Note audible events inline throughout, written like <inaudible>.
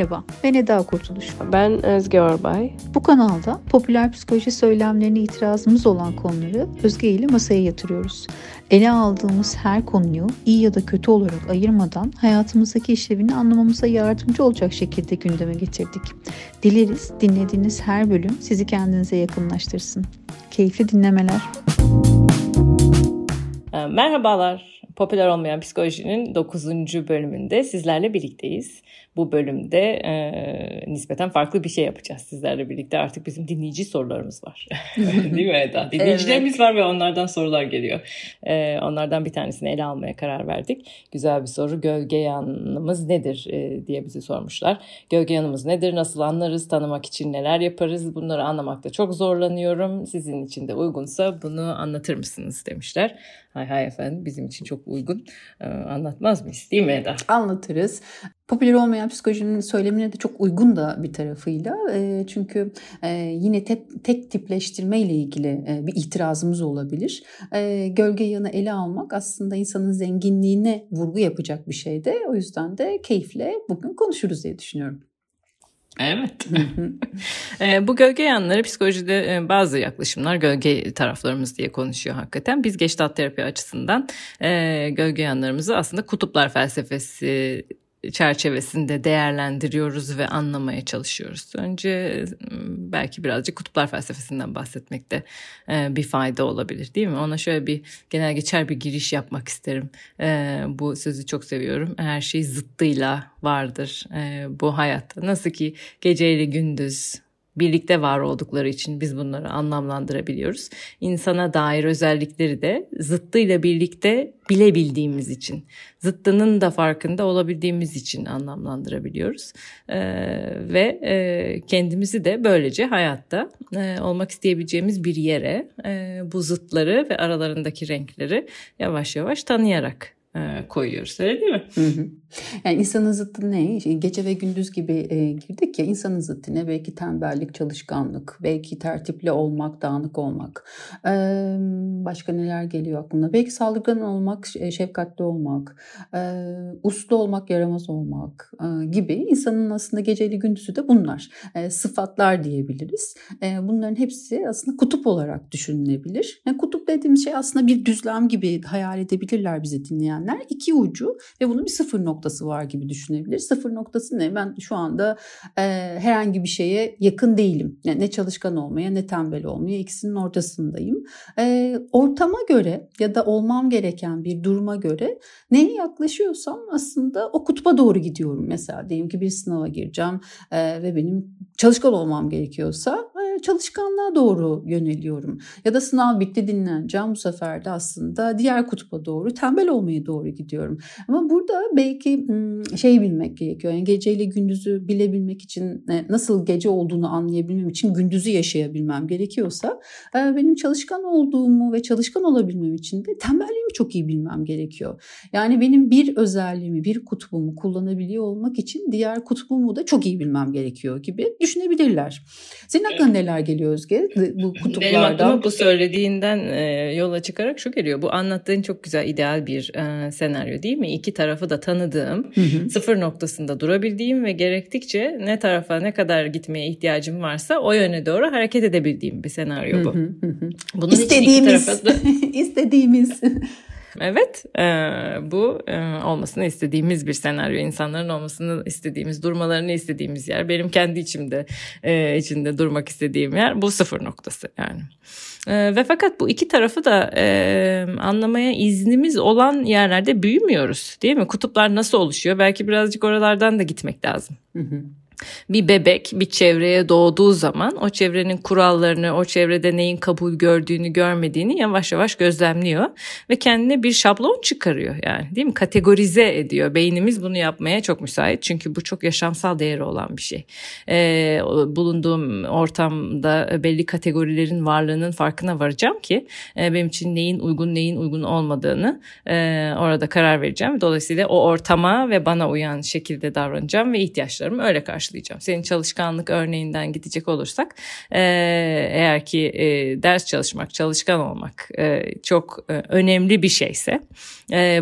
Merhaba, ben Eda Kurtuluş. Ben Özge Orbay. Bu kanalda popüler psikoloji söylemlerine itirazımız olan konuları Özge ile masaya yatırıyoruz. Ele aldığımız her konuyu iyi ya da kötü olarak ayırmadan hayatımızdaki işlevini anlamamıza yardımcı olacak şekilde gündeme getirdik. Dileriz dinlediğiniz her bölüm sizi kendinize yakınlaştırsın. Keyifli dinlemeler. Merhabalar. Popüler olmayan psikolojinin 9. bölümünde sizlerle birlikteyiz. Bu bölümde e, nispeten farklı bir şey yapacağız sizlerle birlikte. Artık bizim dinleyici sorularımız var. <laughs> Değil mi Eda? Dinleyicilerimiz evet. var ve onlardan sorular geliyor. E, onlardan bir tanesini ele almaya karar verdik. Güzel bir soru. Gölge yanımız nedir e, diye bizi sormuşlar. Gölge yanımız nedir? Nasıl anlarız? Tanımak için neler yaparız? Bunları anlamakta çok zorlanıyorum. Sizin için de uygunsa bunu anlatır mısınız demişler. Hay hay efendim bizim için çok uygun. Ee, anlatmaz mıyız değil mi Eda? Anlatırız. Popüler olmayan psikolojinin söylemine de çok uygun da bir tarafıyla. E, çünkü e, yine tek, tek tipleştirme ile ilgili e, bir itirazımız olabilir. E, gölge yanı ele almak aslında insanın zenginliğine vurgu yapacak bir şey de. O yüzden de keyifle bugün konuşuruz diye düşünüyorum. Evet. <laughs> e, bu gölge yanları psikolojide e, bazı yaklaşımlar gölge taraflarımız diye konuşuyor hakikaten. Biz geçtat terapi açısından e, gölge yanlarımızı aslında kutuplar felsefesi çerçevesinde değerlendiriyoruz ve anlamaya çalışıyoruz. Önce belki birazcık kutuplar felsefesinden bahsetmekte bir fayda olabilir değil mi? Ona şöyle bir genel geçer bir giriş yapmak isterim. Bu sözü çok seviyorum. Her şey zıttıyla vardır bu hayatta. Nasıl ki geceyle gündüz birlikte var oldukları için biz bunları anlamlandırabiliyoruz. İnsana dair özellikleri de zıttıyla birlikte bilebildiğimiz için, zıttının da farkında olabildiğimiz için anlamlandırabiliyoruz. Ee, ve e, kendimizi de böylece hayatta e, olmak isteyebileceğimiz bir yere e, bu zıtları ve aralarındaki renkleri yavaş yavaş tanıyarak e, koyuyoruz. Öyle değil mi? Yani insanın zıttı ne? Gece ve gündüz gibi e, girdik ya insanın zıttı ne? Belki tembellik, çalışkanlık, belki tertipli olmak, dağınık olmak. E, başka neler geliyor aklına? Belki saldırgan olmak, şefkatli olmak, e, uslu olmak, yaramaz olmak e, gibi insanın aslında geceli gündüzü de bunlar. E, sıfatlar diyebiliriz. E, bunların hepsi aslında kutup olarak düşünülebilir. Yani kutup dediğimiz şey aslında bir düzlem gibi hayal edebilirler bizi dinleyen düşünenler iki ucu ve bunun bir sıfır noktası var gibi düşünebilir. Sıfır noktası ne? Ben şu anda e, herhangi bir şeye yakın değilim. Yani ne çalışkan olmaya ne tembel olmaya ikisinin ortasındayım. E, ortama göre ya da olmam gereken bir duruma göre neye yaklaşıyorsam aslında o kutba doğru gidiyorum. Mesela diyelim ki bir sınava gireceğim e, ve benim çalışkan olmam gerekiyorsa çalışkanlığa doğru yöneliyorum. Ya da sınav bitti dinleneceğim bu sefer de aslında diğer kutba doğru tembel olmaya doğru gidiyorum. Ama burada belki şey bilmek gerekiyor. Yani geceyle gündüzü bilebilmek için e, nasıl gece olduğunu anlayabilmem için gündüzü yaşayabilmem gerekiyorsa e, benim çalışkan olduğumu ve çalışkan olabilmem için de tembelliğimi çok iyi bilmem gerekiyor. Yani benim bir özelliğimi, bir kutbumu kullanabiliyor olmak için diğer kutbumu da çok iyi bilmem gerekiyor gibi düşünebilirler. Senin aklına neler geliyor Özge bu kutuplardan? Benim aklıma bu söylediğinden e, yola çıkarak şu geliyor. Bu anlattığın çok güzel ideal bir e, senaryo değil mi? İki tarafı da tanıdığım, hı hı. sıfır noktasında durabildiğim ve gerektikçe ne tarafa ne kadar gitmeye ihtiyacım varsa o yöne doğru hareket edebildiğim bir senaryo bu. Hı hı hı. Bunun istediğimiz, da... <laughs> istediğimiz Evet e, bu e, olmasını istediğimiz bir senaryo. insanların olmasını istediğimiz, durmalarını istediğimiz yer. Benim kendi içimde e, içinde durmak istediğim yer bu sıfır noktası yani. E, ve fakat bu iki tarafı da e, anlamaya iznimiz olan yerlerde büyümüyoruz değil mi? Kutuplar nasıl oluşuyor? Belki birazcık oralardan da gitmek lazım. Hı hı bir bebek bir çevreye doğduğu zaman o çevrenin kurallarını, o çevrede neyin kabul gördüğünü, görmediğini yavaş yavaş gözlemliyor ve kendine bir şablon çıkarıyor yani değil mi? Kategorize ediyor. Beynimiz bunu yapmaya çok müsait çünkü bu çok yaşamsal değeri olan bir şey. Ee, bulunduğum ortamda belli kategorilerin varlığının farkına varacağım ki e, benim için neyin uygun neyin uygun olmadığını e, orada karar vereceğim. Dolayısıyla o ortama ve bana uyan şekilde davranacağım ve ihtiyaçlarımı öyle karşılayacağım karşılayacağım. Senin çalışkanlık örneğinden gidecek olursak eğer ki ders çalışmak, çalışkan olmak çok önemli bir şeyse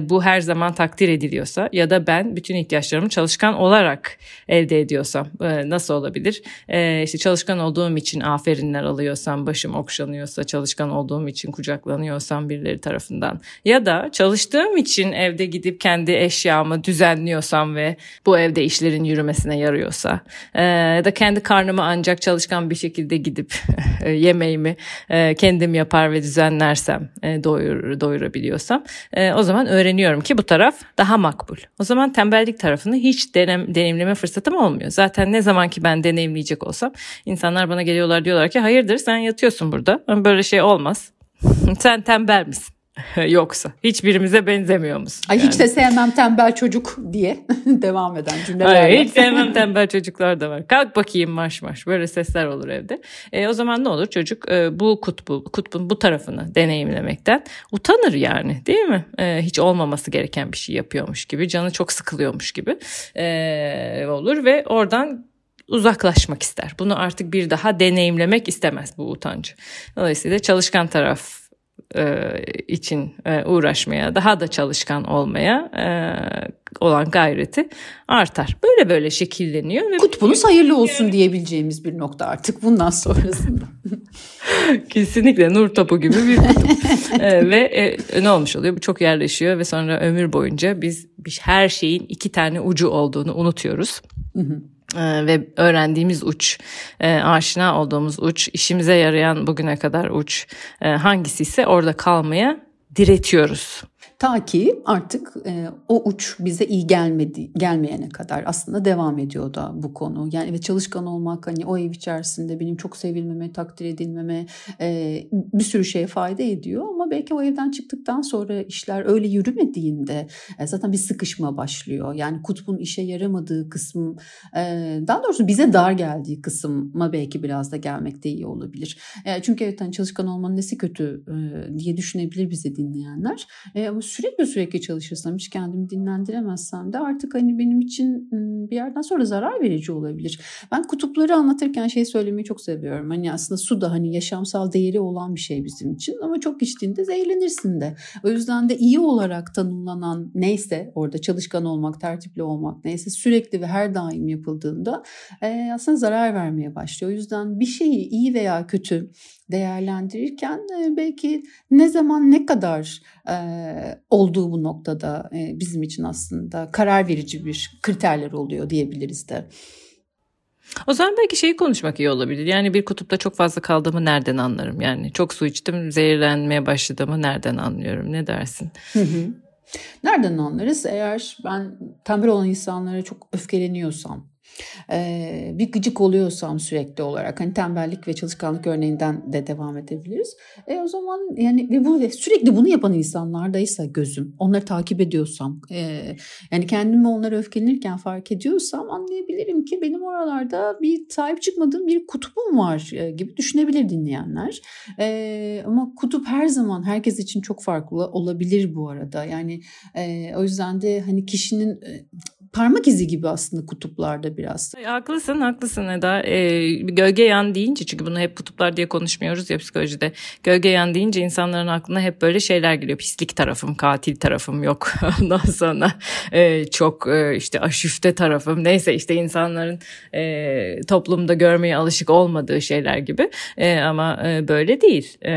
bu her zaman takdir ediliyorsa ya da ben bütün ihtiyaçlarımı çalışkan olarak elde ediyorsam nasıl olabilir? E, işte çalışkan olduğum için aferinler alıyorsam, başım okşanıyorsa, çalışkan olduğum için kucaklanıyorsam birileri tarafından ya da çalıştığım için evde gidip kendi eşyamı düzenliyorsam ve bu evde işlerin yürümesine yarıyorsa e, ya da kendi karnımı ancak çalışkan bir şekilde gidip <laughs> e, yemeğimi e, kendim yapar ve düzenlersem e, doyur, doyurabiliyorsam o zaman öğreniyorum ki bu taraf daha makbul. O zaman tembellik tarafını hiç denem, deneyimleme fırsatım olmuyor. Zaten ne zaman ki ben deneyimleyecek olsam insanlar bana geliyorlar diyorlar ki hayırdır sen yatıyorsun burada. Böyle şey olmaz. <laughs> sen tembel misin? <laughs> Yoksa hiçbirimize benzemiyor musun? Ay yani. hiç de sevmem tembel çocuk diye <laughs> devam eden cümleler. Ay, hiç sevmem tembel çocuklar da var. Kalk bakayım marş marş böyle sesler olur evde. E, o zaman ne olur çocuk e, bu kutbu kutbun bu tarafını deneyimlemekten utanır yani değil mi? E, hiç olmaması gereken bir şey yapıyormuş gibi canı çok sıkılıyormuş gibi e, olur ve oradan uzaklaşmak ister. Bunu artık bir daha deneyimlemek istemez bu utancı. Dolayısıyla çalışkan taraf için e, uğraşmaya, daha da çalışkan olmaya e, olan gayreti artar. Böyle böyle şekilleniyor. Ve Kutbunuz hayırlı olsun diyebileceğimiz bir nokta artık bundan sonrasında. <laughs> Kesinlikle nur topu gibi bir kutup. <laughs> ee, ve e, ne olmuş oluyor? Bu çok yerleşiyor ve sonra ömür boyunca biz, biz her şeyin iki tane ucu olduğunu unutuyoruz. Hı hı. Ee, ve öğrendiğimiz uç, e, aşina olduğumuz uç, işimize yarayan bugüne kadar uç e, hangisi ise orada kalmaya diretiyoruz. Ta ki artık e, o uç bize iyi gelmedi gelmeyene kadar aslında devam ediyor da bu konu. Yani ve çalışkan olmak hani o ev içerisinde benim çok sevilmeme, takdir edilmeme e, bir sürü şeye fayda ediyor. Ama belki o evden çıktıktan sonra işler öyle yürümediğinde e, zaten bir sıkışma başlıyor. Yani kutbun işe yaramadığı kısım e, daha doğrusu bize dar geldiği kısma belki biraz da gelmek de iyi olabilir. E, çünkü evet hani çalışkan olmanın nesi kötü e, diye düşünebilir bizi dinleyenler. E, ama sürekli sürekli çalışırsam hiç kendimi dinlendiremezsem de artık hani benim için bir yerden sonra zarar verici olabilir. Ben kutupları anlatırken şey söylemeyi çok seviyorum. Hani aslında su da hani yaşamsal değeri olan bir şey bizim için ama çok içtiğinde zehirlenirsin de. O yüzden de iyi olarak tanımlanan neyse orada çalışkan olmak, tertipli olmak neyse sürekli ve her daim yapıldığında aslında zarar vermeye başlıyor. O yüzden bir şeyi iyi veya kötü değerlendirirken belki ne zaman ne kadar olduğu bu noktada bizim için aslında karar verici bir kriterler oluyor diyebiliriz de. O zaman belki şeyi konuşmak iyi olabilir. Yani bir kutupta çok fazla kaldığımı nereden anlarım? Yani çok su içtim, zehirlenmeye başladığımı nereden anlıyorum? Ne dersin? Hı hı. Nereden anlarız? Eğer ben tembel olan insanlara çok öfkeleniyorsam, bir gıcık oluyorsam sürekli olarak hani tembellik ve çalışkanlık örneğinden de devam edebiliriz. E o zaman yani ve bu sürekli bunu yapan insanlardaysa gözüm onları takip ediyorsam e, yani kendimi onlara öfkelenirken fark ediyorsam anlayabilirim ki benim oralarda bir sahip çıkmadığım bir kutubum var e, gibi düşünebilir dinleyenler. E, ama kutup her zaman herkes için çok farklı olabilir bu arada. Yani e, o yüzden de hani kişinin e, parmak izi gibi aslında kutuplarda biraz. Haklısın haklısın Eda. Ee, gölge yan deyince çünkü bunu hep kutuplar diye konuşmuyoruz ya psikolojide. Gölge yan deyince insanların aklına hep böyle şeyler geliyor. Pislik tarafım, katil tarafım yok. <laughs> Ondan sonra e, çok e, işte aşüfte tarafım. Neyse işte insanların e, toplumda görmeye alışık olmadığı şeyler gibi. E, ama e, böyle değil. E,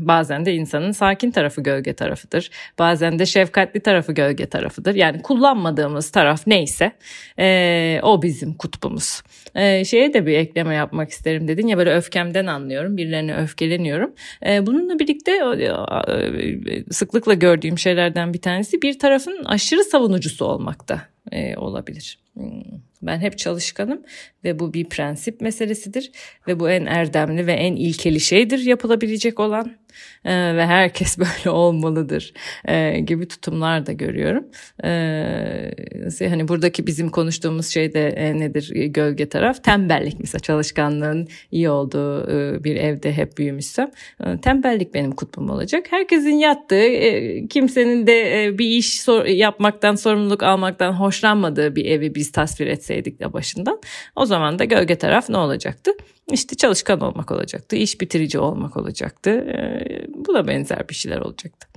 bazen de insanın sakin tarafı gölge tarafıdır. Bazen de şefkatli tarafı gölge tarafıdır. Yani kullanmadığımız taraf neyse e, o bizim kutbumuz. E, şeye de bir ekleme yapmak isterim dedin ya böyle öfkemden anlıyorum birilerine öfkeleniyorum. E, bununla birlikte e, sıklıkla gördüğüm şeylerden bir tanesi bir tarafın aşırı savunucusu olmakta e, olabilir. Hmm. Ben hep çalışkanım ve bu bir prensip meselesidir ve bu en erdemli ve en ilkeli şeydir yapılabilecek olan. E, ve herkes <laughs> böyle olmalıdır e, gibi tutumlar da görüyorum. E, hani buradaki bizim konuştuğumuz şey de e, nedir gölge taraf? Tembellik mesela çalışkanlığın iyi olduğu e, bir evde hep büyümüşsem e, tembellik benim kutbum olacak. Herkesin yattığı, e, kimsenin de e, bir iş sor, yapmaktan, sorumluluk almaktan hoşlanmadığı bir evi biz tasvir etseydik de başından o zaman da gölge taraf ne olacaktı? İşte çalışkan olmak olacaktı, iş bitirici olmak olacaktı. Ee, bu da benzer bir şeyler olacaktı.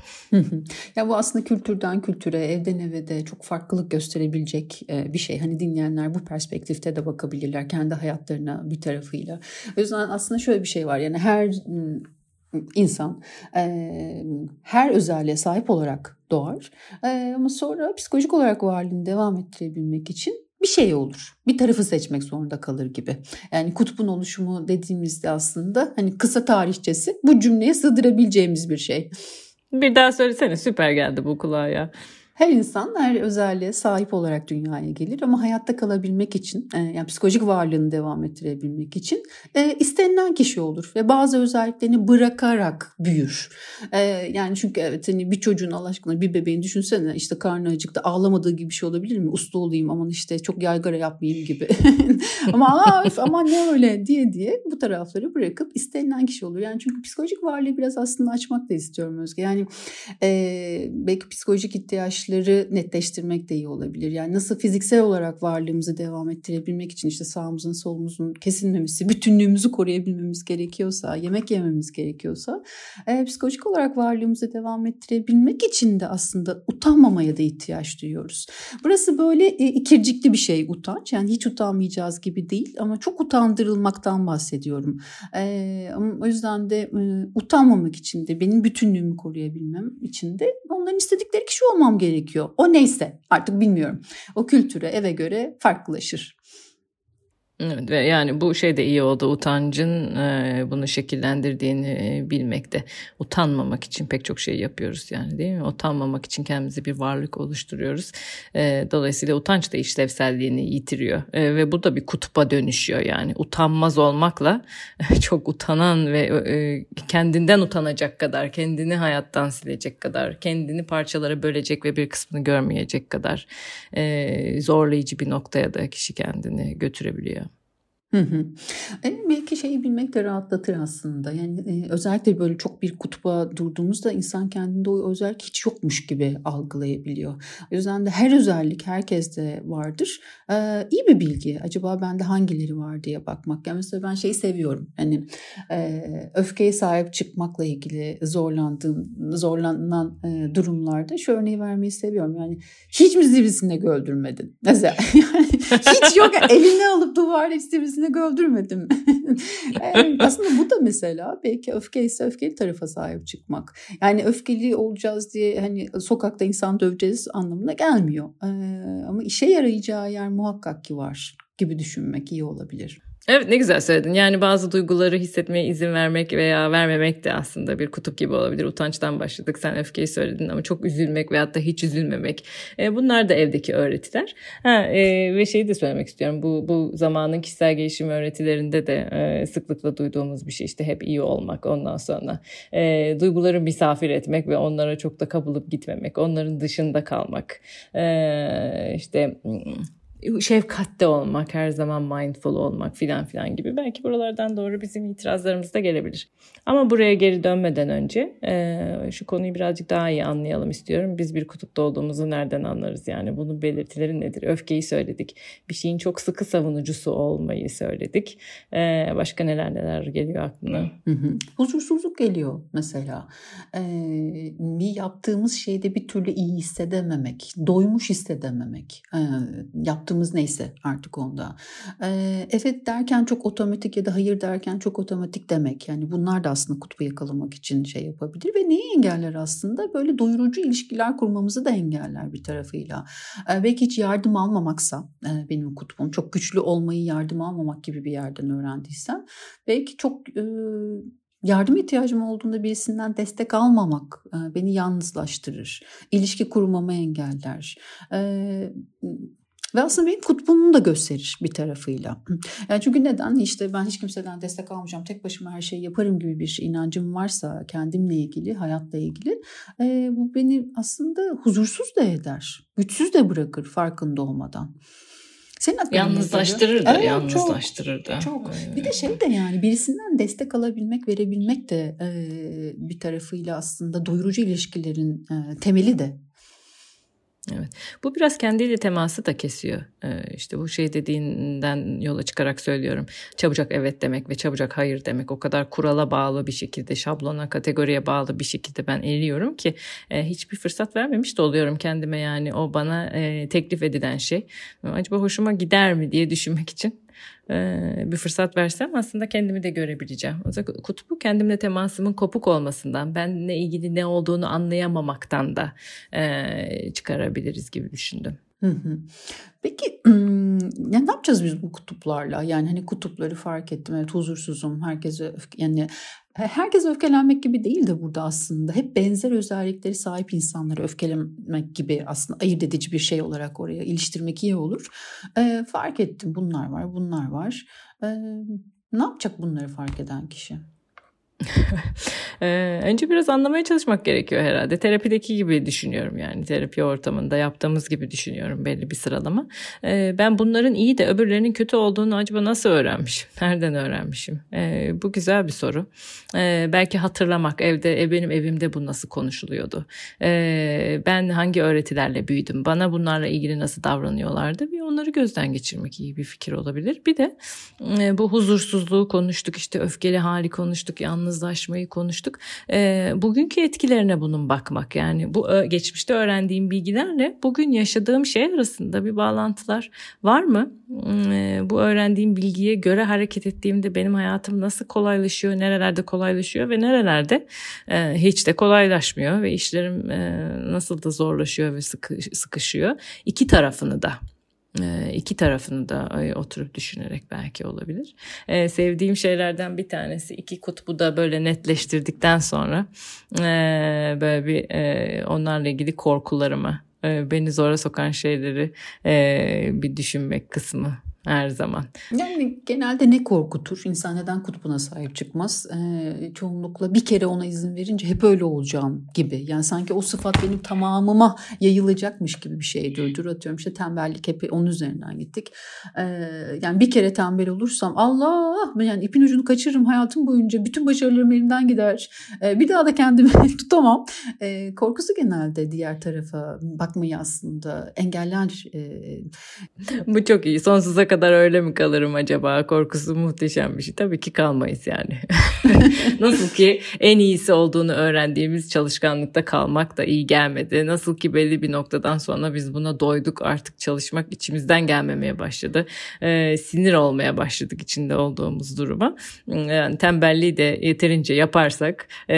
ya bu aslında kültürden kültüre, evden eve de çok farklılık gösterebilecek e, bir şey. Hani dinleyenler bu perspektifte de bakabilirler kendi hayatlarına bir tarafıyla. O yüzden aslında şöyle bir şey var. Yani her insan e, her özelliğe sahip olarak doğar. E, ama sonra psikolojik olarak varlığını devam ettirebilmek için bir şey olur. Bir tarafı seçmek zorunda kalır gibi. Yani kutbun oluşumu dediğimizde aslında hani kısa tarihçesi bu cümleye sığdırabileceğimiz bir şey. Bir daha söylesene süper geldi bu kulağa ya. Her insan her özelliğe sahip olarak dünyaya gelir ama hayatta kalabilmek için e, yani psikolojik varlığını devam ettirebilmek için e, istenilen kişi olur ve bazı özelliklerini bırakarak büyür. E, yani çünkü evet hani bir çocuğun Allah bir bebeğin düşünsene işte karnı acıktı ağlamadığı gibi bir şey olabilir mi? Uslu olayım aman işte çok yaygara yapmayayım gibi. <laughs> ama ama ne öyle diye diye bu tarafları bırakıp istenilen kişi olur. Yani çünkü psikolojik varlığı biraz aslında açmak da istiyorum Özge. Yani e, belki psikolojik ihtiyaç ihtiyaçları netleştirmek de iyi olabilir. Yani nasıl fiziksel olarak varlığımızı devam ettirebilmek için işte sağımızın solumuzun kesilmemesi, bütünlüğümüzü koruyabilmemiz gerekiyorsa, yemek yememiz gerekiyorsa e, psikolojik olarak varlığımızı devam ettirebilmek için de aslında utanmamaya da ihtiyaç duyuyoruz. Burası böyle e, ikircikli bir şey utanç. Yani hiç utanmayacağız gibi değil ama çok utandırılmaktan bahsediyorum. E, o yüzden de e, utanmamak için de benim bütünlüğümü koruyabilmem için de onların istedikleri kişi olmam gerekiyor gerekiyor. O neyse artık bilmiyorum. O kültüre eve göre farklılaşır. Evet ve yani bu şey de iyi oldu utancın e, bunu şekillendirdiğini e, bilmekte. Utanmamak için pek çok şey yapıyoruz yani değil mi? Utanmamak için kendimize bir varlık oluşturuyoruz. E, dolayısıyla utanç da işlevselliğini yitiriyor e, ve bu da bir kutupa dönüşüyor yani. Utanmaz olmakla <laughs> çok utanan ve e, kendinden utanacak kadar, kendini hayattan silecek kadar, kendini parçalara bölecek ve bir kısmını görmeyecek kadar e, zorlayıcı bir noktaya da kişi kendini götürebiliyor. Hı hı. E, belki şeyi bilmek de rahatlatır aslında. Yani e, özellikle böyle çok bir kutba durduğumuzda insan kendinde o özellik hiç yokmuş gibi algılayabiliyor. O yüzden de her özellik herkeste vardır. E, iyi bir bilgi. Acaba bende hangileri var diye bakmak. Yani mesela ben şeyi seviyorum. Hani e, öfkeye sahip çıkmakla ilgili zorlandığım, zorlanan e, durumlarda şu örneği vermeyi seviyorum. Yani hiç mi zirvesinde öldürmedin? Mesela <laughs> yani hiç yok. Elini alıp duvarla sivrisine birisini öldürmedim. Yani aslında bu da mesela belki öfke ise öfkeli tarafa sahip çıkmak. Yani öfkeli olacağız diye hani sokakta insan döveceğiz anlamına gelmiyor. Ee, ama işe yarayacağı yer muhakkak ki var gibi düşünmek iyi olabilir. Evet ne güzel söyledin. Yani bazı duyguları hissetmeye izin vermek veya vermemek de aslında bir kutup gibi olabilir. Utançtan başladık. Sen öfkeyi söyledin ama çok üzülmek veyahut da hiç üzülmemek. E, bunlar da evdeki öğretiler. Ha, e, ve şeyi de söylemek istiyorum. Bu, bu zamanın kişisel gelişim öğretilerinde de e, sıklıkla duyduğumuz bir şey. işte hep iyi olmak ondan sonra. E, duyguları misafir etmek ve onlara çok da kapılıp gitmemek. Onların dışında kalmak. E, işte şefkatte olmak, her zaman mindful olmak filan filan gibi. Belki buralardan doğru bizim itirazlarımız da gelebilir. Ama buraya geri dönmeden önce e, şu konuyu birazcık daha iyi anlayalım istiyorum. Biz bir kutupta olduğumuzu nereden anlarız? Yani bunun belirtileri nedir? Öfkeyi söyledik. Bir şeyin çok sıkı savunucusu olmayı söyledik. E, başka neler neler geliyor aklına? Huzursuzluk geliyor mesela. E, bir yaptığımız şeyde bir türlü iyi hissedememek, doymuş hissedememek. E, yaptığımız neyse artık onda. Evet derken çok otomatik ya da hayır derken çok otomatik demek. Yani bunlar da aslında kutbu yakalamak için şey yapabilir ve neyi engeller aslında? Böyle doyurucu ilişkiler kurmamızı da engeller bir tarafıyla. Belki hiç yardım almamaksa benim kutbum çok güçlü olmayı yardım almamak gibi bir yerden öğrendiysem belki çok yardım ihtiyacım olduğunda birisinden destek almamak beni yalnızlaştırır. İlişki kurmamı engeller. Ve aslında benim kutbumu da gösterir bir tarafıyla. Yani çünkü neden? İşte ben hiç kimseden destek almayacağım, tek başıma her şeyi yaparım gibi bir inancım varsa kendimle ilgili, hayatla ilgili e, bu beni aslında huzursuz da eder, güçsüz de bırakır farkında olmadan. Senin yalnızlaştırır da, evet, yalnızlaştırır çok, da. Çok. Bir de şey de yani birisinden destek alabilmek, verebilmek de e, bir tarafıyla aslında doyurucu ilişkilerin e, temeli de Evet. Bu biraz kendiyle teması da kesiyor. Ee, işte bu şey dediğinden yola çıkarak söylüyorum. Çabucak evet demek ve çabucak hayır demek o kadar kurala bağlı bir şekilde, şablona, kategoriye bağlı bir şekilde ben eriyorum ki e, hiçbir fırsat vermemiş de oluyorum kendime yani o bana e, teklif edilen şey. Acaba hoşuma gider mi diye düşünmek için bir fırsat versem aslında kendimi de görebileceğim. O zaman kutbu kendimle temasımın kopuk olmasından, benle ilgili ne olduğunu anlayamamaktan da çıkarabiliriz gibi düşündüm. Hı hı. Peki <clears throat> ya ne yapacağız biz bu kutuplarla? Yani hani kutupları fark ettim. Evet huzursuzum. Herkese yani herkes öfkelenmek gibi değil de burada aslında. Hep benzer özellikleri sahip insanları öfkelemek gibi aslında ayırt edici bir şey olarak oraya iliştirmek iyi olur. E, fark ettim bunlar var, bunlar var. E, ne yapacak bunları fark eden kişi? <laughs> ee, önce biraz anlamaya çalışmak gerekiyor herhalde. Terapideki gibi düşünüyorum yani. Terapi ortamında yaptığımız gibi düşünüyorum belli bir sıralama. Ee, ben bunların iyi de öbürlerinin kötü olduğunu acaba nasıl öğrenmişim? <laughs> Nereden öğrenmişim? Ee, bu güzel bir soru. Belki hatırlamak evde, e, benim evimde bu nasıl konuşuluyordu? Ben hangi öğretilerle büyüdüm? Bana bunlarla ilgili nasıl davranıyorlardı? Bir onları gözden geçirmek iyi bir fikir olabilir. Bir de e, bu huzursuzluğu konuştuk, işte öfkeli hali konuştuk, yalnız yalnızlaşmayı konuştuk. E, bugünkü etkilerine bunun bakmak yani bu geçmişte öğrendiğim bilgilerle bugün yaşadığım şey arasında bir bağlantılar var mı? E, bu öğrendiğim bilgiye göre hareket ettiğimde benim hayatım nasıl kolaylaşıyor, nerelerde kolaylaşıyor ve nerelerde e, hiç de kolaylaşmıyor ve işlerim e, nasıl da zorlaşıyor ve sıkı, sıkışıyor. İki tarafını da iki tarafını da oturup düşünerek belki olabilir. Ee, sevdiğim şeylerden bir tanesi iki kutbu da böyle netleştirdikten sonra e, böyle bir e, onlarla ilgili korkularımı e, beni zora sokan şeyleri bir düşünmek kısmı her zaman. Yani genelde ne korkutur? İnsan neden kutbuna sahip çıkmaz? Ee, çoğunlukla bir kere ona izin verince hep öyle olacağım gibi. Yani sanki o sıfat benim tamamıma yayılacakmış gibi bir şey dur Atıyorum işte tembellik hep onun üzerinden gittik. Ee, yani bir kere tembel olursam Allah yani ipin ucunu kaçırırım hayatım boyunca. Bütün başarılarım elimden gider. Ee, bir daha da kendimi <laughs> tutamam. Ee, korkusu genelde diğer tarafa bakmayı aslında engeller. Ee, Bu çok iyi. Sonsuza kadar kadar öyle mi kalırım acaba? Korkusu muhteşem bir şey. Tabii ki kalmayız yani. <laughs> Nasıl ki en iyisi olduğunu öğrendiğimiz çalışkanlıkta kalmak da iyi gelmedi. Nasıl ki belli bir noktadan sonra biz buna doyduk artık çalışmak içimizden gelmemeye başladı. Ee, sinir olmaya başladık içinde olduğumuz duruma. Yani tembelliği de yeterince yaparsak e,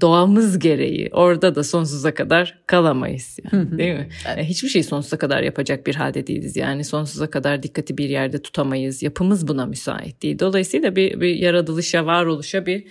doğamız gereği orada da sonsuza kadar kalamayız. Yani, değil mi? Evet. Hiçbir şey sonsuza kadar yapacak bir halde değiliz. Yani sonsuza kadar dikkati bir bir yerde tutamayız. Yapımız buna müsait değil. Dolayısıyla bir, bir yaratılışa, varoluşa bir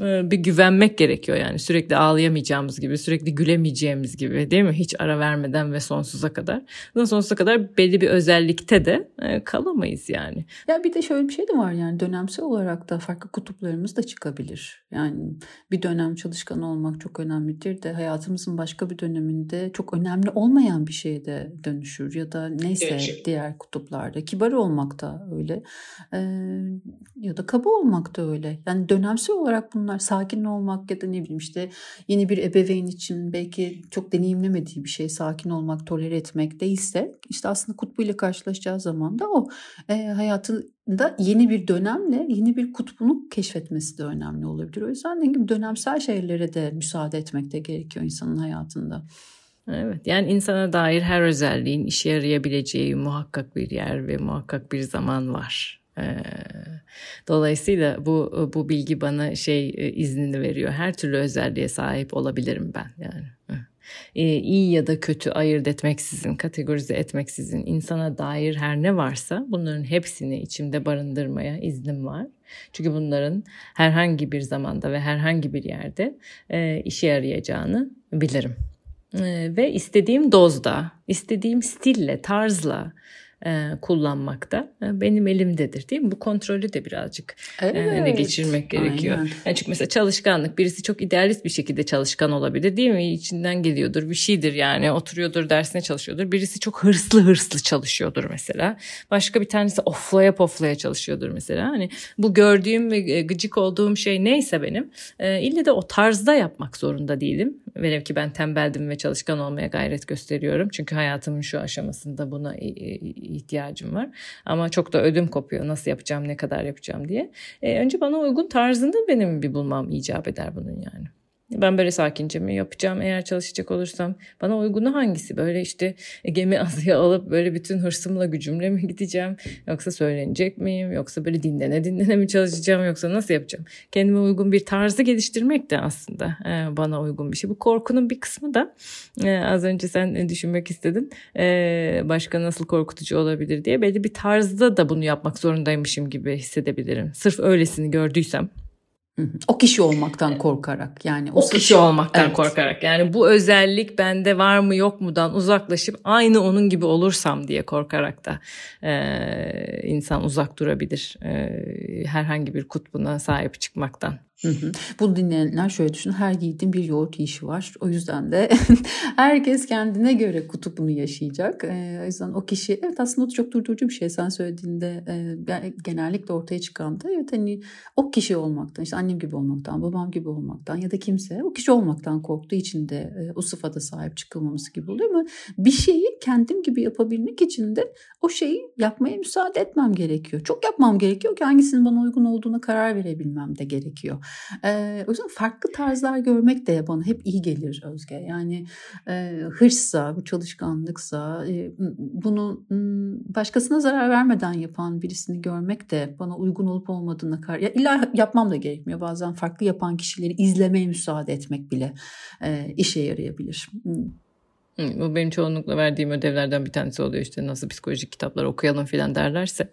bir güvenmek gerekiyor yani sürekli ağlayamayacağımız gibi sürekli gülemeyeceğimiz gibi değil mi hiç ara vermeden ve sonsuza kadar sonsuza kadar belli bir özellikte de e, kalamayız yani. Ya bir de şöyle bir şey de var yani dönemsel olarak da farklı kutuplarımız da çıkabilir. Yani bir dönem çalışkan olmak çok önemlidir de hayatımızın başka bir döneminde çok önemli olmayan bir şeye de dönüşür ya da neyse evet. diğer kutuplarda kibar olmak da öyle ee, ya da kaba olmak da öyle. Yani dönemsel olarak bunlar sakin olmak ya da ne bileyim işte yeni bir ebeveyn için belki çok deneyimlemediği bir şey sakin olmak, tolere etmek değilse işte aslında kutbuyla karşılaşacağı zaman da o e, hayatında yeni bir dönemle yeni bir kutbunu keşfetmesi de önemli olabilir. O yüzden dediğim gibi dönemsel şeylere de müsaade etmek de gerekiyor insanın hayatında. Evet yani insana dair her özelliğin işe yarayabileceği muhakkak bir yer ve muhakkak bir zaman var. Ee, dolayısıyla bu bu bilgi bana şey e, iznini veriyor. Her türlü özelliğe sahip olabilirim ben yani. Ee, iyi ya da kötü ayırt etmeksizin, kategorize etmeksizin insana dair her ne varsa bunların hepsini içimde barındırmaya iznim var. Çünkü bunların herhangi bir zamanda ve herhangi bir yerde e, işe yarayacağını bilirim. e, ve istediğim dozda, istediğim stille, tarzla e, kullanmakta e, benim elimdedir değil mi? Bu kontrolü de birazcık evet. e, geçirmek gerekiyor. Yani çünkü mesela çalışkanlık birisi çok idealist bir şekilde çalışkan olabilir değil mi? İçinden geliyordur bir şeydir yani oturuyordur dersine çalışıyordur. Birisi çok hırslı hırslı çalışıyordur mesela. Başka bir tanesi oflaya poflaya çalışıyordur mesela. Hani bu gördüğüm ve gıcık olduğum şey neyse benim e, ille de o tarzda yapmak zorunda değilim. Velev ki ben tembeldim ve çalışkan olmaya gayret gösteriyorum. Çünkü hayatımın şu aşamasında buna ihtiyacım var. Ama çok da ödüm kopuyor nasıl yapacağım, ne kadar yapacağım diye. E, önce bana uygun tarzını benim bir bulmam icap eder bunun yani. Ben böyle sakince mi yapacağım eğer çalışacak olursam? Bana uygunu hangisi? Böyle işte gemi <laughs> azıya alıp böyle bütün hırsımla gücümle mi gideceğim? Yoksa söylenecek miyim? Yoksa böyle dinlene dinlene mi çalışacağım? Yoksa nasıl yapacağım? Kendime uygun bir tarzı geliştirmek de aslında e, bana uygun bir şey. Bu korkunun bir kısmı da e, az önce sen düşünmek istedin. E, başka nasıl korkutucu olabilir diye. Belli bir tarzda da bunu yapmak zorundaymışım gibi hissedebilirim. Sırf öylesini gördüysem o kişi olmaktan korkarak yani o, o kişi olmaktan evet. korkarak yani bu özellik bende var mı yok mudan uzaklaşıp aynı onun gibi olursam diye korkarak da e, insan uzak durabilir e, herhangi bir kutbuna sahip çıkmaktan. Hı hı. Bunu dinleyenler şöyle düşün. Her yiğidin bir yoğurt işi var. O yüzden de <laughs> herkes kendine göre kutupunu yaşayacak. Ee, o yüzden o kişi evet aslında o çok durdurucu bir şey. Sen söylediğinde e, genellikle ortaya çıkan da evet hani o kişi olmaktan işte annem gibi olmaktan babam gibi olmaktan ya da kimse o kişi olmaktan korktuğu için de e, o sıfata sahip çıkılmaması gibi oluyor ama bir şeyi kendim gibi yapabilmek için de o şeyi yapmaya müsaade etmem gerekiyor. Çok yapmam gerekiyor ki hangisinin bana uygun olduğuna karar verebilmem de gerekiyor. E, o yüzden farklı tarzlar görmek de bana hep iyi gelir Özge. Yani e, hırssa, bu çalışkanlıksa, e, bunu başkasına zarar vermeden yapan birisini görmek de bana uygun olup olmadığına karar. Ya illa yapmam da gerekmiyor. Bazen farklı yapan kişileri izlemeye müsaade etmek bile e, işe yarayabilir. Bu benim çoğunlukla verdiğim ödevlerden bir tanesi oluyor işte nasıl psikolojik kitaplar okuyalım filan derlerse.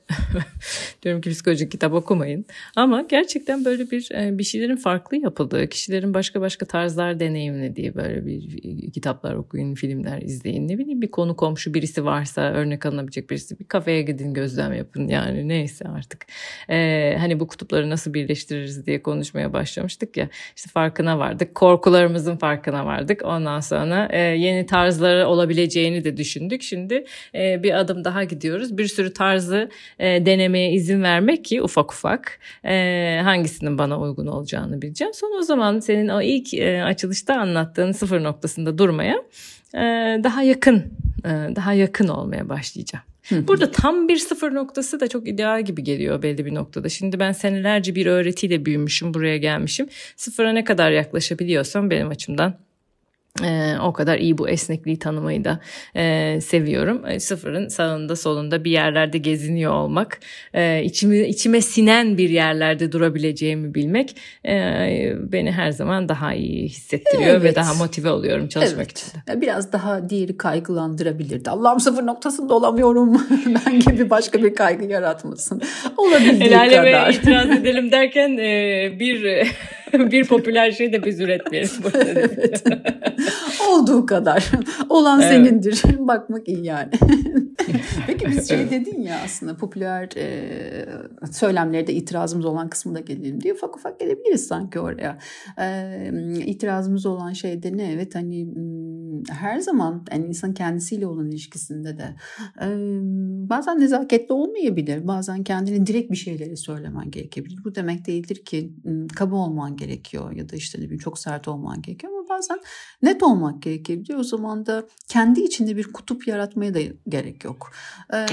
<laughs> Diyorum ki psikolojik kitap okumayın. Ama gerçekten böyle bir e, bir şeylerin farklı yapıldığı, kişilerin başka başka tarzlar deneyimlediği böyle bir kitaplar okuyun, filmler izleyin. Ne bileyim bir konu komşu birisi varsa örnek alınabilecek birisi bir kafeye gidin gözlem yapın yani neyse artık. Ee, hani bu kutupları nasıl birleştiririz diye konuşmaya başlamıştık ya. İşte farkına vardık. Korkularımızın farkına vardık. Ondan sonra e, yeni tarz tarzları olabileceğini de düşündük. Şimdi e, bir adım daha gidiyoruz. Bir sürü tarzı e, denemeye izin vermek ki ufak ufak e, hangisinin bana uygun olacağını bileceğim. Sonra o zaman senin o ilk e, açılışta anlattığın sıfır noktasında durmaya e, daha yakın e, daha yakın olmaya başlayacağım. Burada tam bir sıfır noktası da çok ideal gibi geliyor belli bir noktada. Şimdi ben senelerce bir öğretiyle büyümüşüm, buraya gelmişim. Sıfıra ne kadar yaklaşabiliyorsam benim açımdan ee, o kadar iyi bu esnekliği tanımayı da e, seviyorum. E, sıfırın sağında solunda bir yerlerde geziniyor olmak, e, içimi, içime sinen bir yerlerde durabileceğimi bilmek e, beni her zaman daha iyi hissettiriyor evet. ve daha motive oluyorum çalışmak evet. için. De. Biraz daha diğeri kaygılandırabilirdi. Allah'ım sıfır noktasında olamıyorum <laughs> ben gibi başka bir kaygı yaratmasın. Olabildiği El kadar. itiraz <laughs> edelim derken e, bir <laughs> bir popüler şey de biz üretmeyelim evet. Olduğu kadar. <laughs> Olan evet. senindir. <laughs> Bakmak iyi yani. <laughs> Peki biz şey dedin ya aslında popüler e, söylemlerde itirazımız olan kısmına gelelim diye ufak ufak gelebiliriz sanki oraya. E, itirazımız olan şey de ne? Evet hani her zaman yani insan kendisiyle olan ilişkisinde de e, bazen nezaketli olmayabilir. Bazen kendini direkt bir şeyleri söylemen gerekebilir. Bu demek değildir ki kaba olman gerekiyor ya da işte ne bileyim çok sert olman gerekiyor bazen net olmak gerekebiliyor. O zaman da kendi içinde bir kutup yaratmaya da gerek yok. Ee,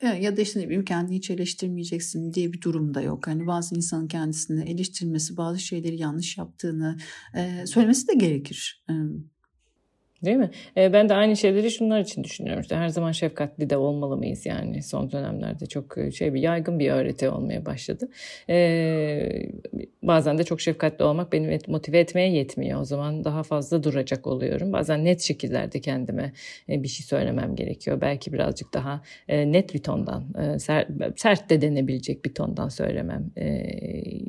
evet. Ya da işte ne bileyim kendini hiç eleştirmeyeceksin diye bir durum da yok. Hani bazı insanın kendisini eleştirmesi, bazı şeyleri yanlış yaptığını e, söylemesi de gerekir. Değil mi? E, ben de aynı şeyleri şunlar için düşünüyorum. İşte her zaman şefkatli de olmalı mıyız yani? Son dönemlerde çok e, şey bir yaygın bir öğreti olmaya başladı. E, bazen de çok şefkatli olmak beni motive etmeye yetmiyor. O zaman daha fazla duracak oluyorum. Bazen net şekillerde kendime e, bir şey söylemem gerekiyor. Belki birazcık daha e, net bir tondan, e, sert, sert de denebilecek bir tondan söylemem e,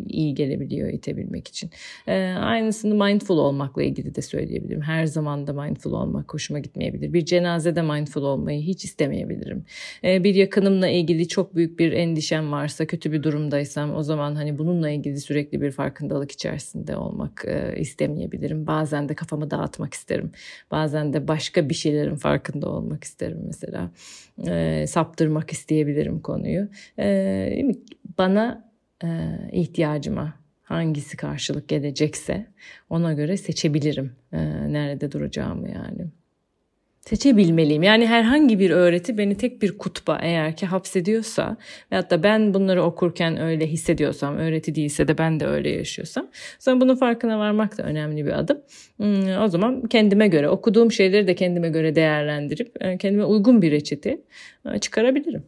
iyi gelebiliyor itebilmek için. E, aynısını mindful olmakla ilgili de söyleyebilirim. Her zaman da mindful mindful olmak hoşuma gitmeyebilir. Bir cenazede mindful olmayı hiç istemeyebilirim. E, bir yakınımla ilgili çok büyük bir endişem varsa, kötü bir durumdaysam o zaman hani bununla ilgili sürekli bir farkındalık içerisinde olmak e, istemeyebilirim. Bazen de kafamı dağıtmak isterim. Bazen de başka bir şeylerin farkında olmak isterim mesela. E, saptırmak isteyebilirim konuyu. E, bana e, ihtiyacıma hangisi karşılık gelecekse ona göre seçebilirim e, nerede duracağımı yani. Seçebilmeliyim. Yani herhangi bir öğreti beni tek bir kutba eğer ki hapsediyorsa veyahut da ben bunları okurken öyle hissediyorsam, öğreti değilse de ben de öyle yaşıyorsam sonra bunun farkına varmak da önemli bir adım. Hmm, o zaman kendime göre okuduğum şeyleri de kendime göre değerlendirip e, kendime uygun bir reçete e, çıkarabilirim.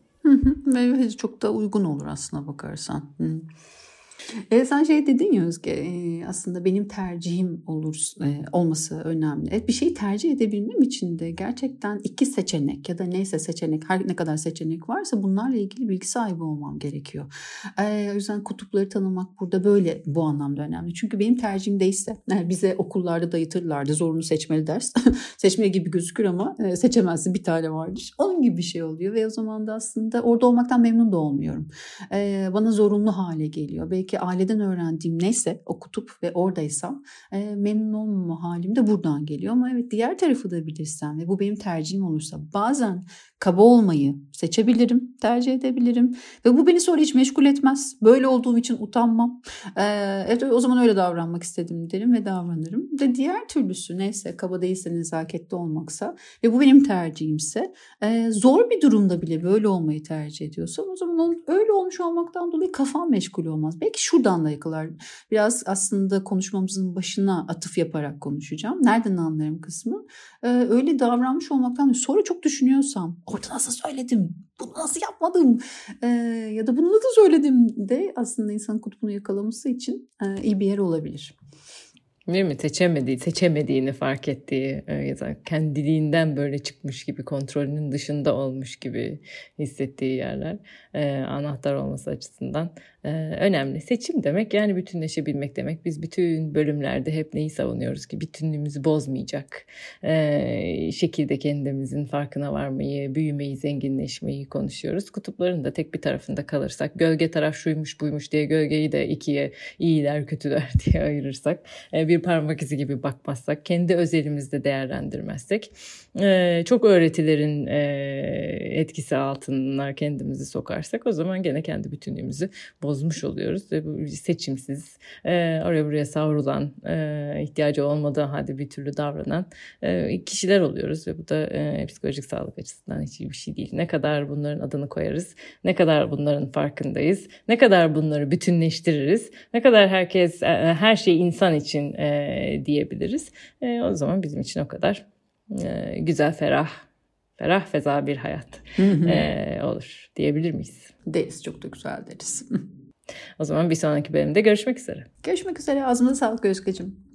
Ve çok da uygun olur aslına bakarsan. Hı. E, sen şey dedin ya Özge e, aslında benim tercihim olur e, olması önemli. Evet, bir şeyi tercih edebilmem için de gerçekten iki seçenek ya da neyse seçenek her ne kadar seçenek varsa bunlarla ilgili bilgi sahibi olmam gerekiyor. E, o yüzden kutupları tanımak burada böyle bu anlamda önemli. Çünkü benim tercihim değilse yani bize okullarda dayıtırlardı zorunlu seçmeli ders. <laughs> Seçmeli gibi gözükür ama e, seçemezsin bir tane vardır. Onun gibi bir şey oluyor ve o zaman da aslında orada olmaktan memnun da olmuyorum. E, bana zorunlu hale geliyor. Belki aileden öğrendiğim neyse okutup ve oradaysam e, memnun olmama halim de buradan geliyor. Ama evet diğer tarafı da bilirsem ve bu benim tercihim olursa bazen kaba olmayı seçebilirim, tercih edebilirim ve bu beni sonra hiç meşgul etmez. Böyle olduğum için utanmam. Ee, evet o zaman öyle davranmak istedim derim ve davranırım. Ve diğer türlüsü neyse kaba değilse nezaketli olmaksa ve bu benim tercihimse e, zor bir durumda bile böyle olmayı tercih ediyorsam o zaman öyle olmuş olmaktan dolayı kafam meşgul olmaz. Belki şuradan da yakalar. Biraz aslında konuşmamızın başına atıf yaparak konuşacağım. Nereden anlarım kısmı? Ee, öyle davranmış olmaktan sonra çok düşünüyorsam orada nasıl söyledim, bunu nasıl yapmadım ee, ya da bunu nasıl söyledim de aslında insan kutbunu yakalaması için e, iyi bir yer olabilir. Değil mi? Seçemediği, seçemediğini fark ettiği e, ya da kendiliğinden böyle çıkmış gibi, kontrolünün dışında olmuş gibi hissettiği yerler e, anahtar olması açısından önemli. Seçim demek yani bütünleşebilmek demek. Biz bütün bölümlerde hep neyi savunuyoruz ki bütünlüğümüzü bozmayacak e, şekilde kendimizin farkına varmayı, büyümeyi, zenginleşmeyi konuşuyoruz. Kutupların da tek bir tarafında kalırsak, gölge taraf şuymuş buymuş diye gölgeyi de ikiye iyiler kötüler <laughs> diye ayırırsak, e, bir parmak izi gibi bakmazsak, kendi özelimizde değerlendirmezsek, e, çok öğretilerin etkisi altına kendimizi sokarsak o zaman gene kendi bütünlüğümüzü bozmuş oluyoruz ve bu seçimsiz e, oraya buraya savrulan e, ihtiyacı olmadığı halde bir türlü davranan e, kişiler oluyoruz ve bu da e, psikolojik sağlık açısından hiç iyi bir şey değil. Ne kadar bunların adını koyarız, ne kadar bunların farkındayız, ne kadar bunları bütünleştiririz, ne kadar herkes e, her şey insan için e, diyebiliriz. E, o zaman bizim için o kadar e, güzel, ferah ferah feza bir hayat e, olur diyebilir miyiz? Deriz çok da güzel deriz. <laughs> o zaman bir sonraki bölümde görüşmek üzere. Görüşmek üzere ağzımıza sağlık Özgeciğim.